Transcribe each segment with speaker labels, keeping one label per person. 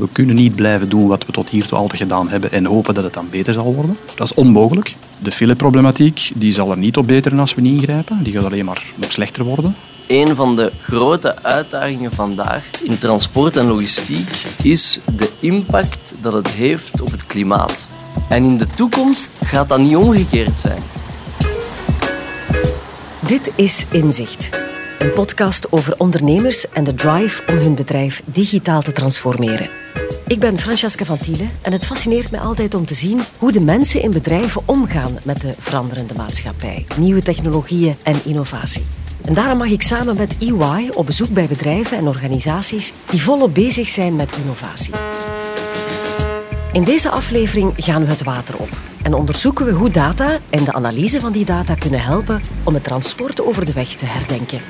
Speaker 1: We kunnen niet blijven doen wat we tot hiertoe altijd gedaan hebben en hopen dat het dan beter zal worden. Dat is onmogelijk. De fileproblematiek die zal er niet op beteren als we niet ingrijpen. Die gaat alleen maar nog slechter worden.
Speaker 2: Een van de grote uitdagingen vandaag in transport en logistiek is de impact dat het heeft op het klimaat. En in de toekomst gaat dat niet omgekeerd zijn.
Speaker 3: Dit is Inzicht. Een podcast over ondernemers en de drive om hun bedrijf digitaal te transformeren. Ik ben Francesca van Tielen en het fascineert mij altijd om te zien hoe de mensen in bedrijven omgaan met de veranderende maatschappij, nieuwe technologieën en innovatie. En daarom mag ik samen met EY op bezoek bij bedrijven en organisaties die volop bezig zijn met innovatie. In deze aflevering gaan we het water op en onderzoeken we hoe data en de analyse van die data kunnen helpen om het transport over de weg te herdenken.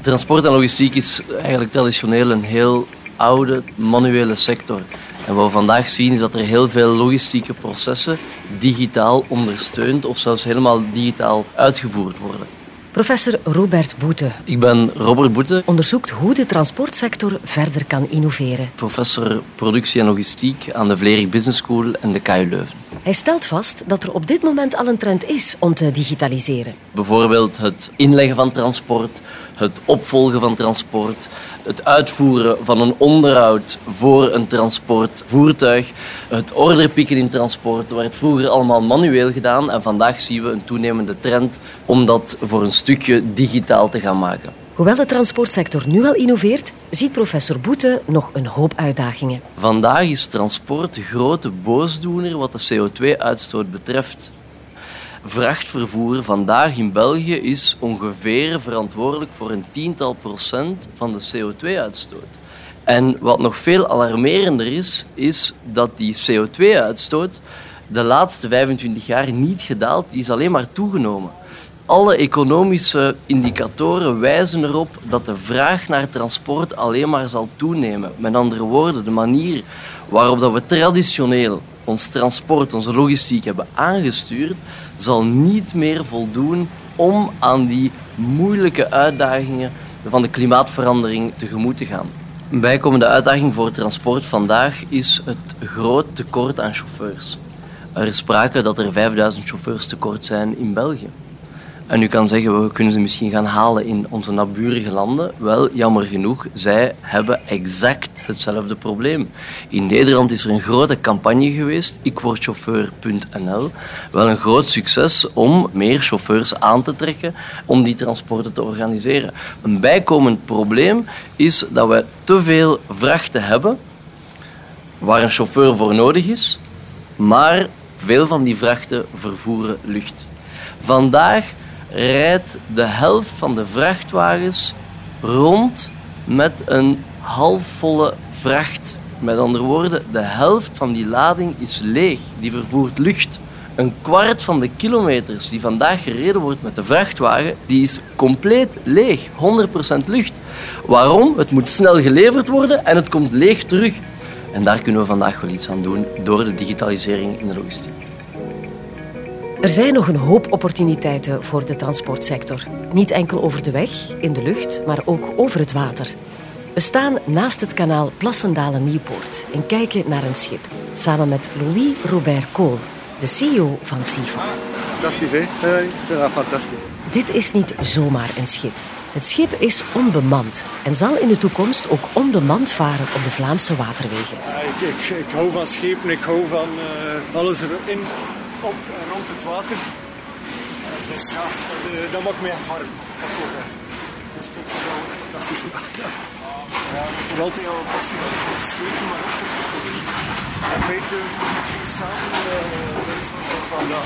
Speaker 2: Transport en logistiek is eigenlijk traditioneel een heel oude manuele sector. En wat we vandaag zien is dat er heel veel logistieke processen digitaal ondersteund of zelfs helemaal digitaal uitgevoerd worden.
Speaker 3: Professor Robert Boete.
Speaker 2: Ik ben Robert Boete.
Speaker 3: Onderzoekt hoe de transportsector verder kan innoveren.
Speaker 2: Professor productie en logistiek aan de Vlerik Business School en de KU Leuven.
Speaker 3: Hij stelt vast dat er op dit moment al een trend is om te digitaliseren.
Speaker 2: Bijvoorbeeld het inleggen van transport, het opvolgen van transport, het uitvoeren van een onderhoud voor een transportvoertuig, het orderpikken in transport, werd vroeger allemaal manueel gedaan en vandaag zien we een toenemende trend om dat voor een stukje digitaal te gaan maken.
Speaker 3: Hoewel de transportsector nu al innoveert, ziet professor Boete nog een hoop uitdagingen.
Speaker 2: Vandaag is transport de grote boosdoener wat de CO2-uitstoot betreft. Vrachtvervoer vandaag in België is ongeveer verantwoordelijk voor een tiental procent van de CO2-uitstoot. En wat nog veel alarmerender is, is dat die CO2-uitstoot de laatste 25 jaar niet gedaald, die is alleen maar toegenomen. Alle economische indicatoren wijzen erop dat de vraag naar transport alleen maar zal toenemen. Met andere woorden, de manier waarop dat we traditioneel ons transport, onze logistiek hebben aangestuurd, zal niet meer voldoen om aan die moeilijke uitdagingen van de klimaatverandering tegemoet te gaan. Een bijkomende uitdaging voor transport vandaag is het groot tekort aan chauffeurs. Er is sprake dat er 5000 chauffeurs tekort zijn in België. En u kan zeggen, we kunnen ze misschien gaan halen in onze naburige landen. Wel, jammer genoeg, zij hebben exact hetzelfde probleem. In Nederland is er een grote campagne geweest, ikwordchauffeur.nl. Wel een groot succes om meer chauffeurs aan te trekken om die transporten te organiseren. Een bijkomend probleem is dat we te veel vrachten hebben waar een chauffeur voor nodig is, maar veel van die vrachten vervoeren lucht. Vandaag rijdt de helft van de vrachtwagens rond met een halfvolle vracht. Met andere woorden, de helft van die lading is leeg. Die vervoert lucht. Een kwart van de kilometers die vandaag gereden wordt met de vrachtwagen, die is compleet leeg. 100% lucht. Waarom? Het moet snel geleverd worden en het komt leeg terug. En daar kunnen we vandaag wel iets aan doen door de digitalisering in de logistiek.
Speaker 3: Er zijn nog een hoop opportuniteiten voor de transportsector. Niet enkel over de weg, in de lucht, maar ook over het water. We staan naast het kanaal Plassendalen-Nieuwpoort en kijken naar een schip. Samen met Louis Robert Kool, de CEO van SIFA.
Speaker 4: Fantastisch, hè? Ja, ik vind dat fantastisch.
Speaker 3: Dit is niet zomaar een schip. Het schip is onbemand en zal in de toekomst ook onbemand varen op de Vlaamse waterwegen.
Speaker 4: Ja, ik, ik, ik hou van schepen, ik hou van uh, alles erin, op en rond het water. Uh, dus ja, dat, uh, dat maakt mij echt warm, ik vind het wel een fantastische dag. Ja. Altijd al een passie voor schepen, maar ook zo'n technologie. Moet je samen uh, van ja.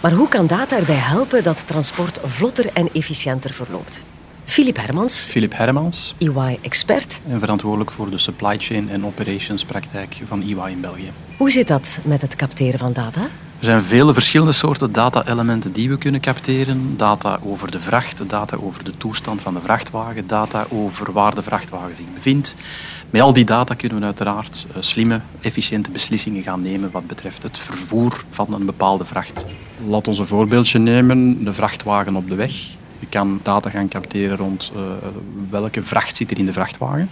Speaker 3: Maar hoe kan data erbij helpen dat transport vlotter en efficiënter verloopt? Philip Hermans,
Speaker 1: Philip Hermans,
Speaker 3: EY-expert.
Speaker 1: en verantwoordelijk voor de supply chain en operations praktijk van EY in België.
Speaker 3: Hoe zit dat met het capteren van data?
Speaker 1: Er zijn vele verschillende soorten data-elementen die we kunnen capteren. Data over de vracht, data over de toestand van de vrachtwagen, data over waar de vrachtwagen zich bevindt. Met al die data kunnen we uiteraard uh, slimme, efficiënte beslissingen gaan nemen wat betreft het vervoer van een bepaalde vracht. Laat ons een voorbeeldje nemen, de vrachtwagen op de weg. Je kan data gaan capteren rond uh, welke vracht zit er in de vrachtwagen.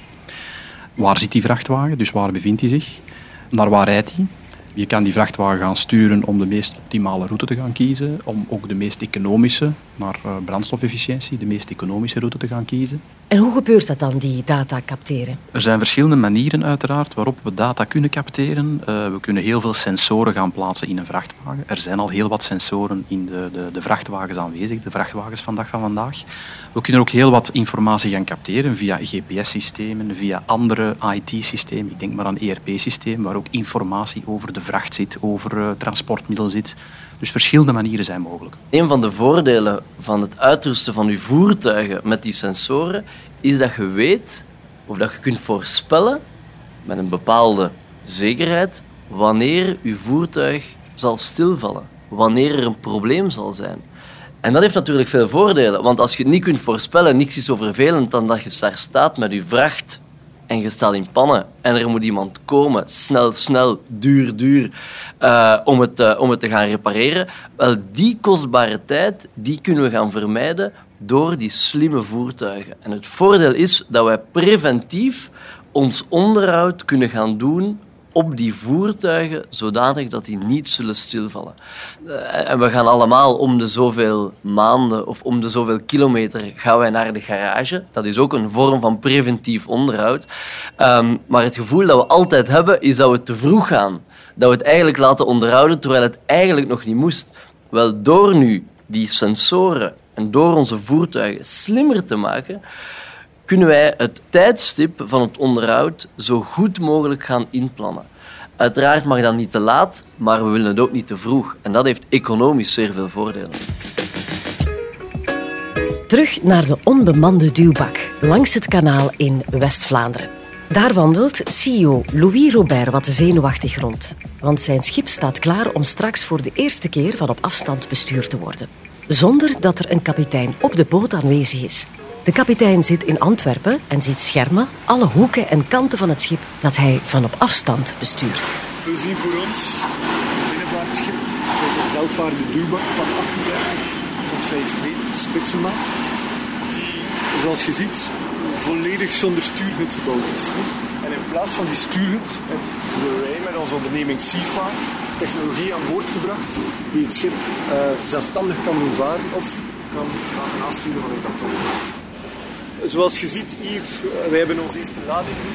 Speaker 1: Waar zit die vrachtwagen, dus waar bevindt hij zich? Naar waar rijdt hij? Je kan die vrachtwagen gaan sturen om de meest optimale route te gaan kiezen, om ook de meest economische, naar eh, brandstofefficiëntie, de meest economische route te gaan kiezen.
Speaker 3: En hoe gebeurt dat dan, die data capteren?
Speaker 1: Er zijn verschillende manieren uiteraard waarop we data kunnen capteren. Uh, we kunnen heel veel sensoren gaan plaatsen in een vrachtwagen. Er zijn al heel wat sensoren in de, de, de vrachtwagens aanwezig, de vrachtwagens van dag van vandaag. We kunnen ook heel wat informatie gaan capteren via GPS-systemen, via andere IT-systemen. Ik denk maar aan ERP-systemen, waar ook informatie over de vracht zit, over uh, transportmiddel zit. Dus verschillende manieren zijn mogelijk.
Speaker 2: Een van de voordelen van het uitrusten van uw voertuigen met die sensoren is dat je weet of dat je kunt voorspellen met een bepaalde zekerheid wanneer uw voertuig zal stilvallen, wanneer er een probleem zal zijn. En dat heeft natuurlijk veel voordelen, want als je het niet kunt voorspellen, niks is zo vervelend dan dat je daar staat met je vracht en je staat in pannen en er moet iemand komen, snel, snel, duur, duur, uh, om, het, uh, om het te gaan repareren. Wel, die kostbare tijd, die kunnen we gaan vermijden door die slimme voertuigen. En het voordeel is dat wij preventief ons onderhoud kunnen gaan doen op die voertuigen, zodanig dat die niet zullen stilvallen. Eh, en we gaan allemaal om de zoveel maanden of om de zoveel kilometer gaan wij naar de garage. Dat is ook een vorm van preventief onderhoud. Um, maar het gevoel dat we altijd hebben, is dat we te vroeg gaan. Dat we het eigenlijk laten onderhouden, terwijl het eigenlijk nog niet moest. Wel, door nu die sensoren en door onze voertuigen slimmer te maken, kunnen wij het tijdstip van het onderhoud zo goed mogelijk gaan inplannen. Uiteraard mag dat niet te laat, maar we willen het ook niet te vroeg. En dat heeft economisch zeer veel voordelen.
Speaker 3: Terug naar de onbemande duwbak langs het kanaal in West-Vlaanderen. Daar wandelt CEO Louis Robert wat zenuwachtig rond. Want zijn schip staat klaar om straks voor de eerste keer van op afstand bestuurd te worden. Zonder dat er een kapitein op de boot aanwezig is. De kapitein zit in Antwerpen en ziet schermen alle hoeken en kanten van het schip dat hij van op afstand bestuurt.
Speaker 4: We zien voor ons binnenvaartschip met een zelfvaarde duwbak van 38 tot 5 meter, spitsenmaat. Die, zoals je ziet, volledig zonder stuurhut gebouwd is. En in plaats van die stuurhut hebben wij met onze onderneming SIFA technologie aan boord gebracht die het schip uh, zelfstandig kan doen varen of kan gaan aansturen vanuit dat Zoals je ziet hier, wij hebben onze eerste lading nu.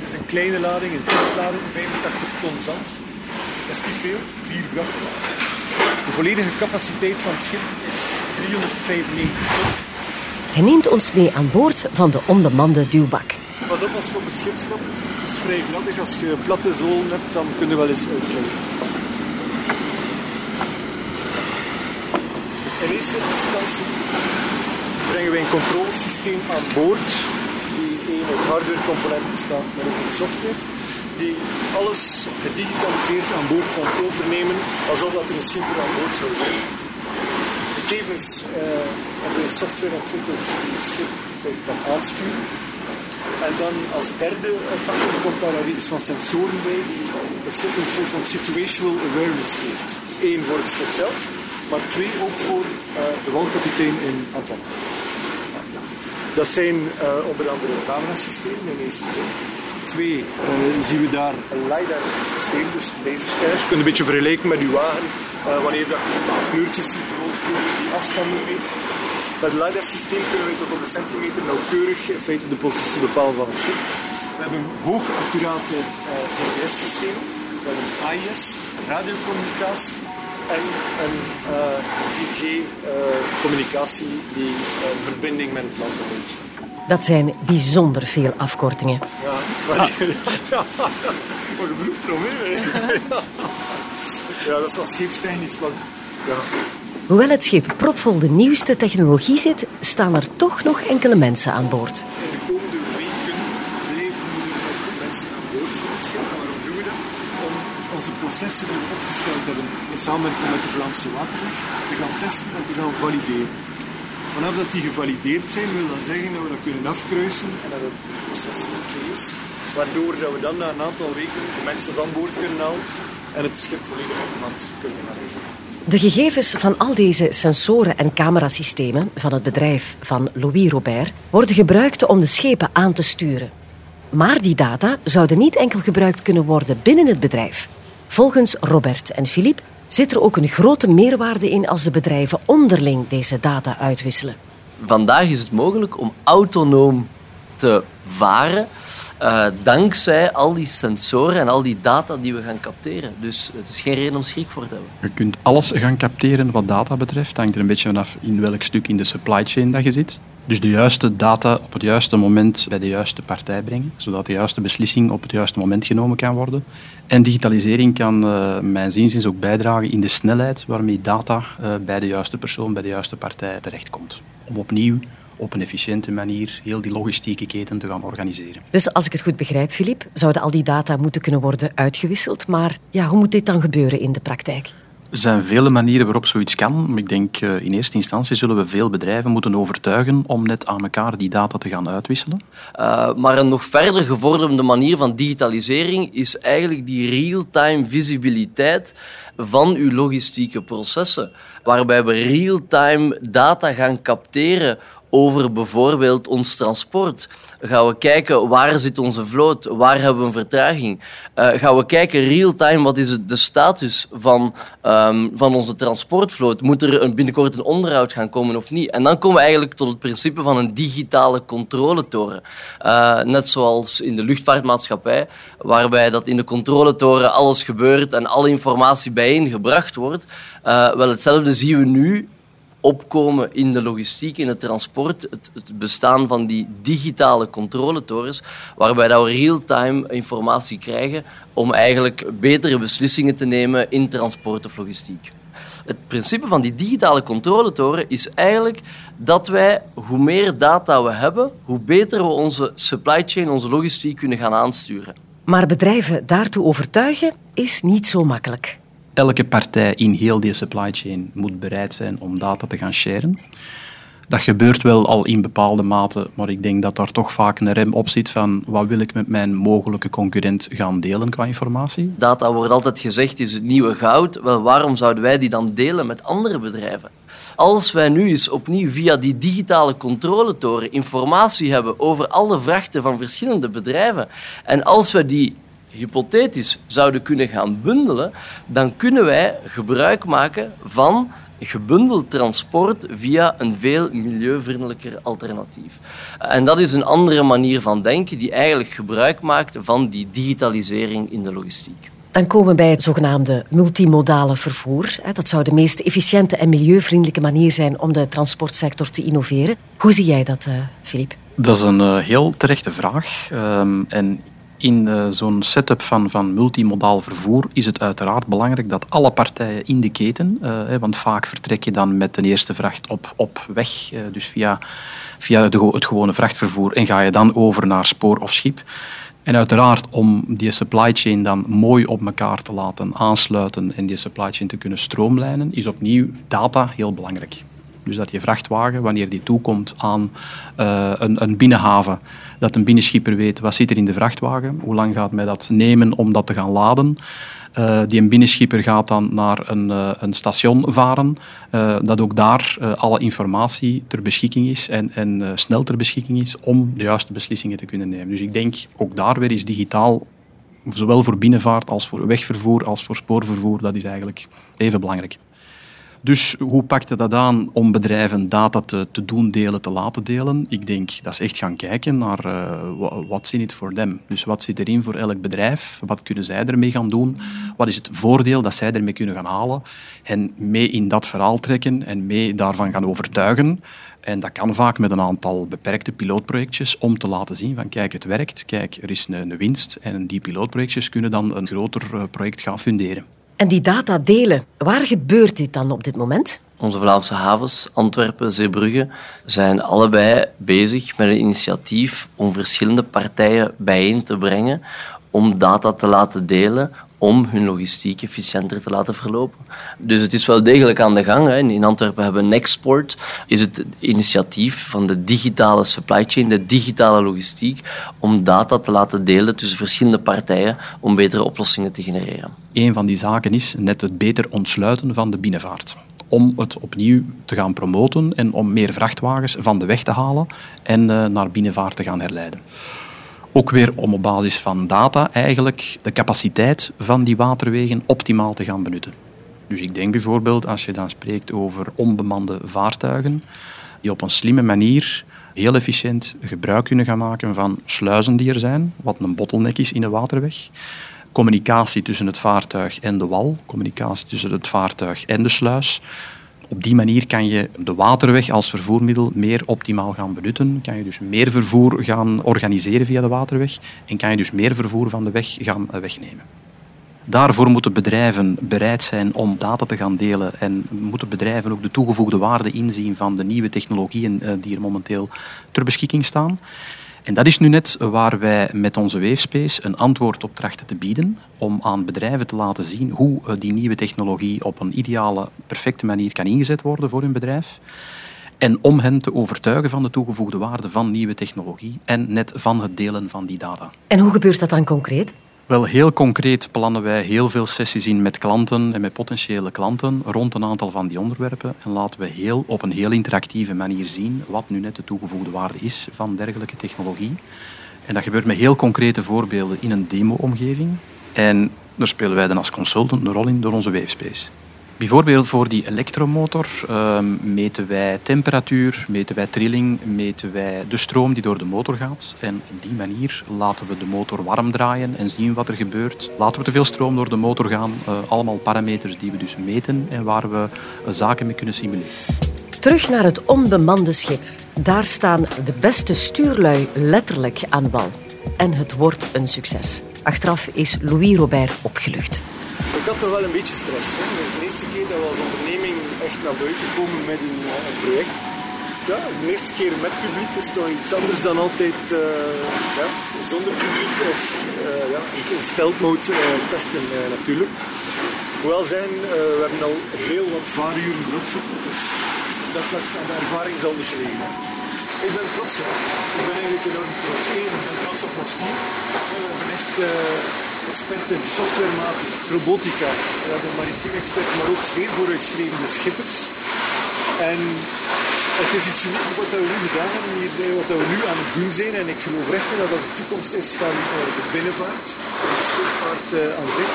Speaker 4: Het is een kleine lading, een testlading, 85 ton zand. Dat is niet veel, vier vrachtwagens. De volledige capaciteit van het schip is 395 ton.
Speaker 3: Hij neemt ons mee aan boord van de onbemande duwbak.
Speaker 4: Pas op als je op het schip stapt. Het is vrij gladdig. Als je platte zolen hebt, dan kun je wel eens uitklimmen. In eerste instantie brengen wij een controlesysteem aan boord, die één uit hardwarecomponenten bestaat, maar ook uit software, die alles gedigitaliseerd aan boord kan overnemen alsof dat er een schip aan boord zou zijn. Tevens uh, hebben we software ontwikkeld die het schip kan aansturen. En dan als derde factor komt daar een reeks van sensoren bij die het schip een soort van situational awareness geeft. Eén voor het schip zelf, maar twee ook voor uh, de waldkapitein in Antwerpen. Dat zijn uh, onder andere camerasystemen in eerste zin. Twee, uh, zien we daar een LiDAR-systeem, dus laserscanners. Je kunt een beetje vergelijken met uw wagen. Uh, wanneer dat je kleurtjes ziet rondkomen die afstanden mee. Met het LiDAR-systeem kunnen we tot op de centimeter nauwkeurig in feite de positie bepalen van het schip. We hebben hoog accurate GPS-systemen. We hebben AIS, radiocommunicatie en een uh, 4G-communicatie uh, die uh, verbinding met het land houdt.
Speaker 3: Dat zijn bijzonder veel afkortingen.
Speaker 4: Ja, maar, ja. maar je vroeg erom, hè? Ja, dat is wel scheepstechnisch, maar ja.
Speaker 3: Hoewel het schip propvol de nieuwste technologie zit, staan er toch nog enkele mensen aan boord.
Speaker 4: In de komende weken blijven er mensen aan boord van het schip. En waarom doen we dat? Om onze processen die we opgesteld hebben in samenwerking met de Vlaamse Waterweg te gaan testen en te gaan valideren. Vanaf dat die gevalideerd zijn, wil dat zeggen dat we dat kunnen afkruisen en dat het proces oké is. Waardoor dat we dan na een aantal weken de mensen van boord kunnen halen en het schip volledig op maand kunnen gaan.
Speaker 3: De gegevens van al deze sensoren en camerasystemen van het bedrijf van Louis Robert worden gebruikt om de schepen aan te sturen. Maar die data zouden niet enkel gebruikt kunnen worden binnen het bedrijf. Volgens Robert en Philippe zit er ook een grote meerwaarde in als de bedrijven onderling deze data uitwisselen.
Speaker 2: Vandaag is het mogelijk om autonoom te varen uh, dankzij al die sensoren en al die data die we gaan capteren. Dus het is geen reden om schrik voor te hebben.
Speaker 1: Je kunt alles gaan capteren wat data betreft. Het hangt er een beetje vanaf in welk stuk in de supply chain dat je zit. Dus de juiste data op het juiste moment bij de juiste partij brengen, zodat de juiste beslissing op het juiste moment genomen kan worden. En digitalisering kan, uh, mijn zinzins, ook bijdragen in de snelheid waarmee data uh, bij de juiste persoon, bij de juiste partij terechtkomt. Om opnieuw op een efficiënte manier heel die logistieke keten te gaan organiseren.
Speaker 3: Dus als ik het goed begrijp, Filip, zouden al die data moeten kunnen worden uitgewisseld. Maar ja, hoe moet dit dan gebeuren in de praktijk?
Speaker 1: Er zijn vele manieren waarop zoiets kan. Ik denk uh, in eerste instantie zullen we veel bedrijven moeten overtuigen om net aan elkaar die data te gaan uitwisselen.
Speaker 2: Uh, maar een nog verder gevorderde manier van digitalisering is eigenlijk die real-time visibiliteit van uw logistieke processen. Waarbij we real-time data gaan capteren over bijvoorbeeld ons transport. Gaan we kijken waar zit onze vloot, waar hebben we een vertraging. Uh, gaan we kijken real-time wat is de status van, um, van onze transportvloot. Moet er een, binnenkort een onderhoud gaan komen of niet? En dan komen we eigenlijk tot het principe van een digitale controletoren. Uh, net zoals in de luchtvaartmaatschappij, waarbij dat in de controletoren alles gebeurt en alle informatie bijeengebracht wordt. Uh, wel hetzelfde zien we nu opkomen in de logistiek, in het transport, het, het bestaan van die digitale controletorens, waarbij dat we real-time informatie krijgen om eigenlijk betere beslissingen te nemen in transport of logistiek. Het principe van die digitale controletoren is eigenlijk dat wij, hoe meer data we hebben, hoe beter we onze supply chain, onze logistiek kunnen gaan aansturen.
Speaker 3: Maar bedrijven daartoe overtuigen is niet zo makkelijk
Speaker 1: elke partij in heel die supply chain moet bereid zijn om data te gaan sharen. Dat gebeurt wel al in bepaalde mate, maar ik denk dat daar toch vaak een rem op zit van wat wil ik met mijn mogelijke concurrent gaan delen qua informatie.
Speaker 2: Data wordt altijd gezegd is het nieuwe goud. Wel, waarom zouden wij die dan delen met andere bedrijven? Als wij nu eens opnieuw via die digitale controletoren informatie hebben over alle vrachten van verschillende bedrijven en als we die hypothetisch zouden kunnen gaan bundelen, dan kunnen wij gebruik maken van gebundeld transport via een veel milieuvriendelijker alternatief. En dat is een andere manier van denken die eigenlijk gebruik maakt van die digitalisering in de logistiek.
Speaker 3: Dan komen we bij het zogenaamde multimodale vervoer. Dat zou de meest efficiënte en milieuvriendelijke manier zijn om de transportsector te innoveren. Hoe zie jij dat, Filip?
Speaker 1: Eh, dat is een uh, heel terechte vraag. Um, en in uh, zo'n setup van, van multimodaal vervoer is het uiteraard belangrijk dat alle partijen in de keten, uh, want vaak vertrek je dan met de eerste vracht op, op weg, uh, dus via, via het gewone vrachtvervoer, en ga je dan over naar spoor of schip. En uiteraard om die supply chain dan mooi op elkaar te laten aansluiten en die supply chain te kunnen stroomlijnen, is opnieuw data heel belangrijk. Dus dat je vrachtwagen, wanneer die toekomt aan uh, een, een, binnenhaven, dat een binnenschipper weet wat zit er in de vrachtwagen, hoe lang gaat mij dat nemen om dat te gaan laden. Uh, die een binnenschipper gaat dan naar een, uh, een station varen, dat ook daar alle informatie ter beschikking is en, en snel ter beschikking is om de juiste beslissingen te kunnen nemen. Dus ik denk ook daar weer is digitaal zowel voor binnenvaart als voor wegvervoer als voor spoorvervoer, dat is eigenlijk even belangrijk. Dus hoe pakte dat aan om bedrijven data te, te doen delen, te laten delen? Ik denk dat ze echt gaan kijken naar uh, wat zit het voor them. Dus wat zit erin voor elk bedrijf? Wat kunnen zij ermee gaan doen? Wat is het voordeel dat zij ermee kunnen gaan halen? En mee in dat verhaal trekken en mee daarvan gaan overtuigen. En dat kan vaak met een aantal beperkte pilootprojectjes om te laten zien van kijk, het werkt, kijk, er is een, een winst. En die pilootprojectjes kunnen dan een groter eh, project gaan funderen.
Speaker 3: En die data delen, waar gebeurt dit dan op dit moment?
Speaker 2: Onze Vlaamse havens, Antwerpen, Zeebrugge, zijn allebei bezig met een initiatief om verschillende partijen bijeen te brengen om data te laten delen, om hun logistiek efficiënter te laten verlopen. Dus het is wel degelijk aan de gang. Hè. In Antwerpen hebben we Nexport, is het initiatief van de digitale supply chain, de digitale logistiek, om data te laten delen tussen verschillende partijen om betere oplossingen te genereren.
Speaker 1: Een van die zaken is net het beter ontsluiten van de binnenvaart om het opnieuw te gaan promoten en om meer vrachtwagens van de weg te halen en uh, naar binnenvaart te gaan herleiden. Ook weer om op basis van data eigenlijk de capaciteit van die waterwegen optimaal te gaan benutten. Dus ik denk bijvoorbeeld als je dan spreekt over onbemande vaartuigen, die op een slimme manier heel efficiënt gebruik kunnen gaan maken van sluizen die er zijn, wat een bottleneck is in de waterweg. Communicatie tussen het vaartuig en de wal, communicatie tussen het vaartuig en de sluis. Op die manier kan je de waterweg als vervoermiddel meer optimaal gaan benutten. Kan je dus meer vervoer gaan organiseren via de waterweg en kan je dus meer vervoer van de weg gaan eh, wegnemen. Daarvoor moeten bedrijven bereid zijn om data te gaan delen en moeten bedrijven ook de toegevoegde waarde inzien van de nieuwe technologieën eh, die er momenteel ter beschikking staan. En dat is nu net waar wij met onze Wavespace een antwoord op trachten te bieden, om aan bedrijven te laten zien hoe eh, die nieuwe technologie op een ideale, perfecte manier kan ingezet worden voor hun bedrijf. En om hen te overtuigen van de toegevoegde waarde van nieuwe technologie en net van het delen van die data.
Speaker 3: En hoe gebeurt dat dan concreet?
Speaker 1: Wel, heel concreet plannen wij heel veel sessies in met klanten en met potentiële klanten rond een aantal van die onderwerpen. En laten we heel, op een heel interactieve manier zien wat nu net de toegevoegde waarde is van dergelijke technologie. En dat gebeurt met heel concrete voorbeelden in een demo-omgeving. En daar spelen wij dan als consultant een rol in door onze Wavespace. Bijvoorbeeld voor die elektromotor ehm, meten wij temperatuur, meten wij trilling, meten wij de stroom die door de motor gaat. En op die manier laten we de motor warm draaien en zien wat er gebeurt. Laten we te veel stroom door de motor gaan. Uh, allemaal parameters die we dus meten en waar we uh, zaken mee kunnen simuleren.
Speaker 3: Terug naar het onbemande schip. Daar staan de beste stuurlui letterlijk aan wal. En het wordt een succes. Achteraf is Louis Robert opgelucht.
Speaker 4: Ik had toch wel een beetje stress. Hè dat we als onderneming echt naar buiten komen met een, eh, een project. Ja, de eerste keer met publiek is toch iets anders dan altijd uh, ja, zonder publiek of uh, ja, in uh, testen natuurlijk. Hoewel zijn, we hebben al heel wat vaaruren zitten, dus dat, de ervaring zal niet liggen. Ik ben trots op. Ik ben eigenlijk enorm trots. Eén, ik ben trots op ons team. We hebben echt experten, softwarematen, robotica. We hebben maritiem experten, maar ook zeer vooruitstrevende schippers. En het is iets unieks wat we nu gedaan hebben, hier, wat we nu aan het doen zijn. En ik geloof echt dat dat de toekomst is van uh, de binnenvaart, de scheepvaart uh, aan zich.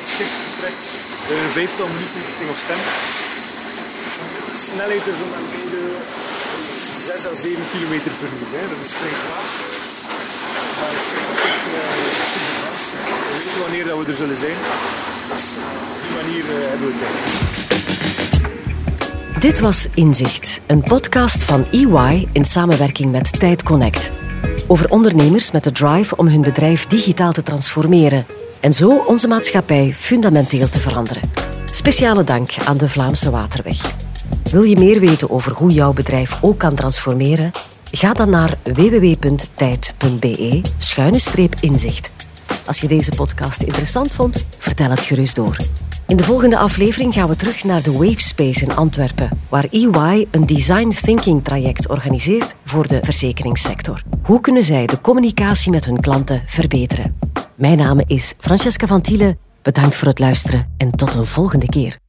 Speaker 4: Het schip vertrekt in een vijftal minuten richting. De snelheid is om de 6 à 7 km per uur. Hè. Dat is vrij traag. Maar het is we weten wanneer dat we er zullen zijn. Dus op die manier uh, hebben we tijd.
Speaker 3: Dit was Inzicht, een podcast van EY in samenwerking met Tijd Connect. Over ondernemers met de drive om hun bedrijf digitaal te transformeren en zo onze maatschappij fundamenteel te veranderen. Speciale dank aan de Vlaamse Waterweg. Wil je meer weten over hoe jouw bedrijf ook kan transformeren? Ga dan naar www.tijd.be-inzicht. Als je deze podcast interessant vond, vertel het gerust door. In de volgende aflevering gaan we terug naar de Wavespace in Antwerpen, waar EY een design thinking traject organiseert voor de verzekeringssector. Hoe kunnen zij de communicatie met hun klanten verbeteren? Mijn naam is Francesca van Tiele. Bedankt voor het luisteren en tot een volgende keer.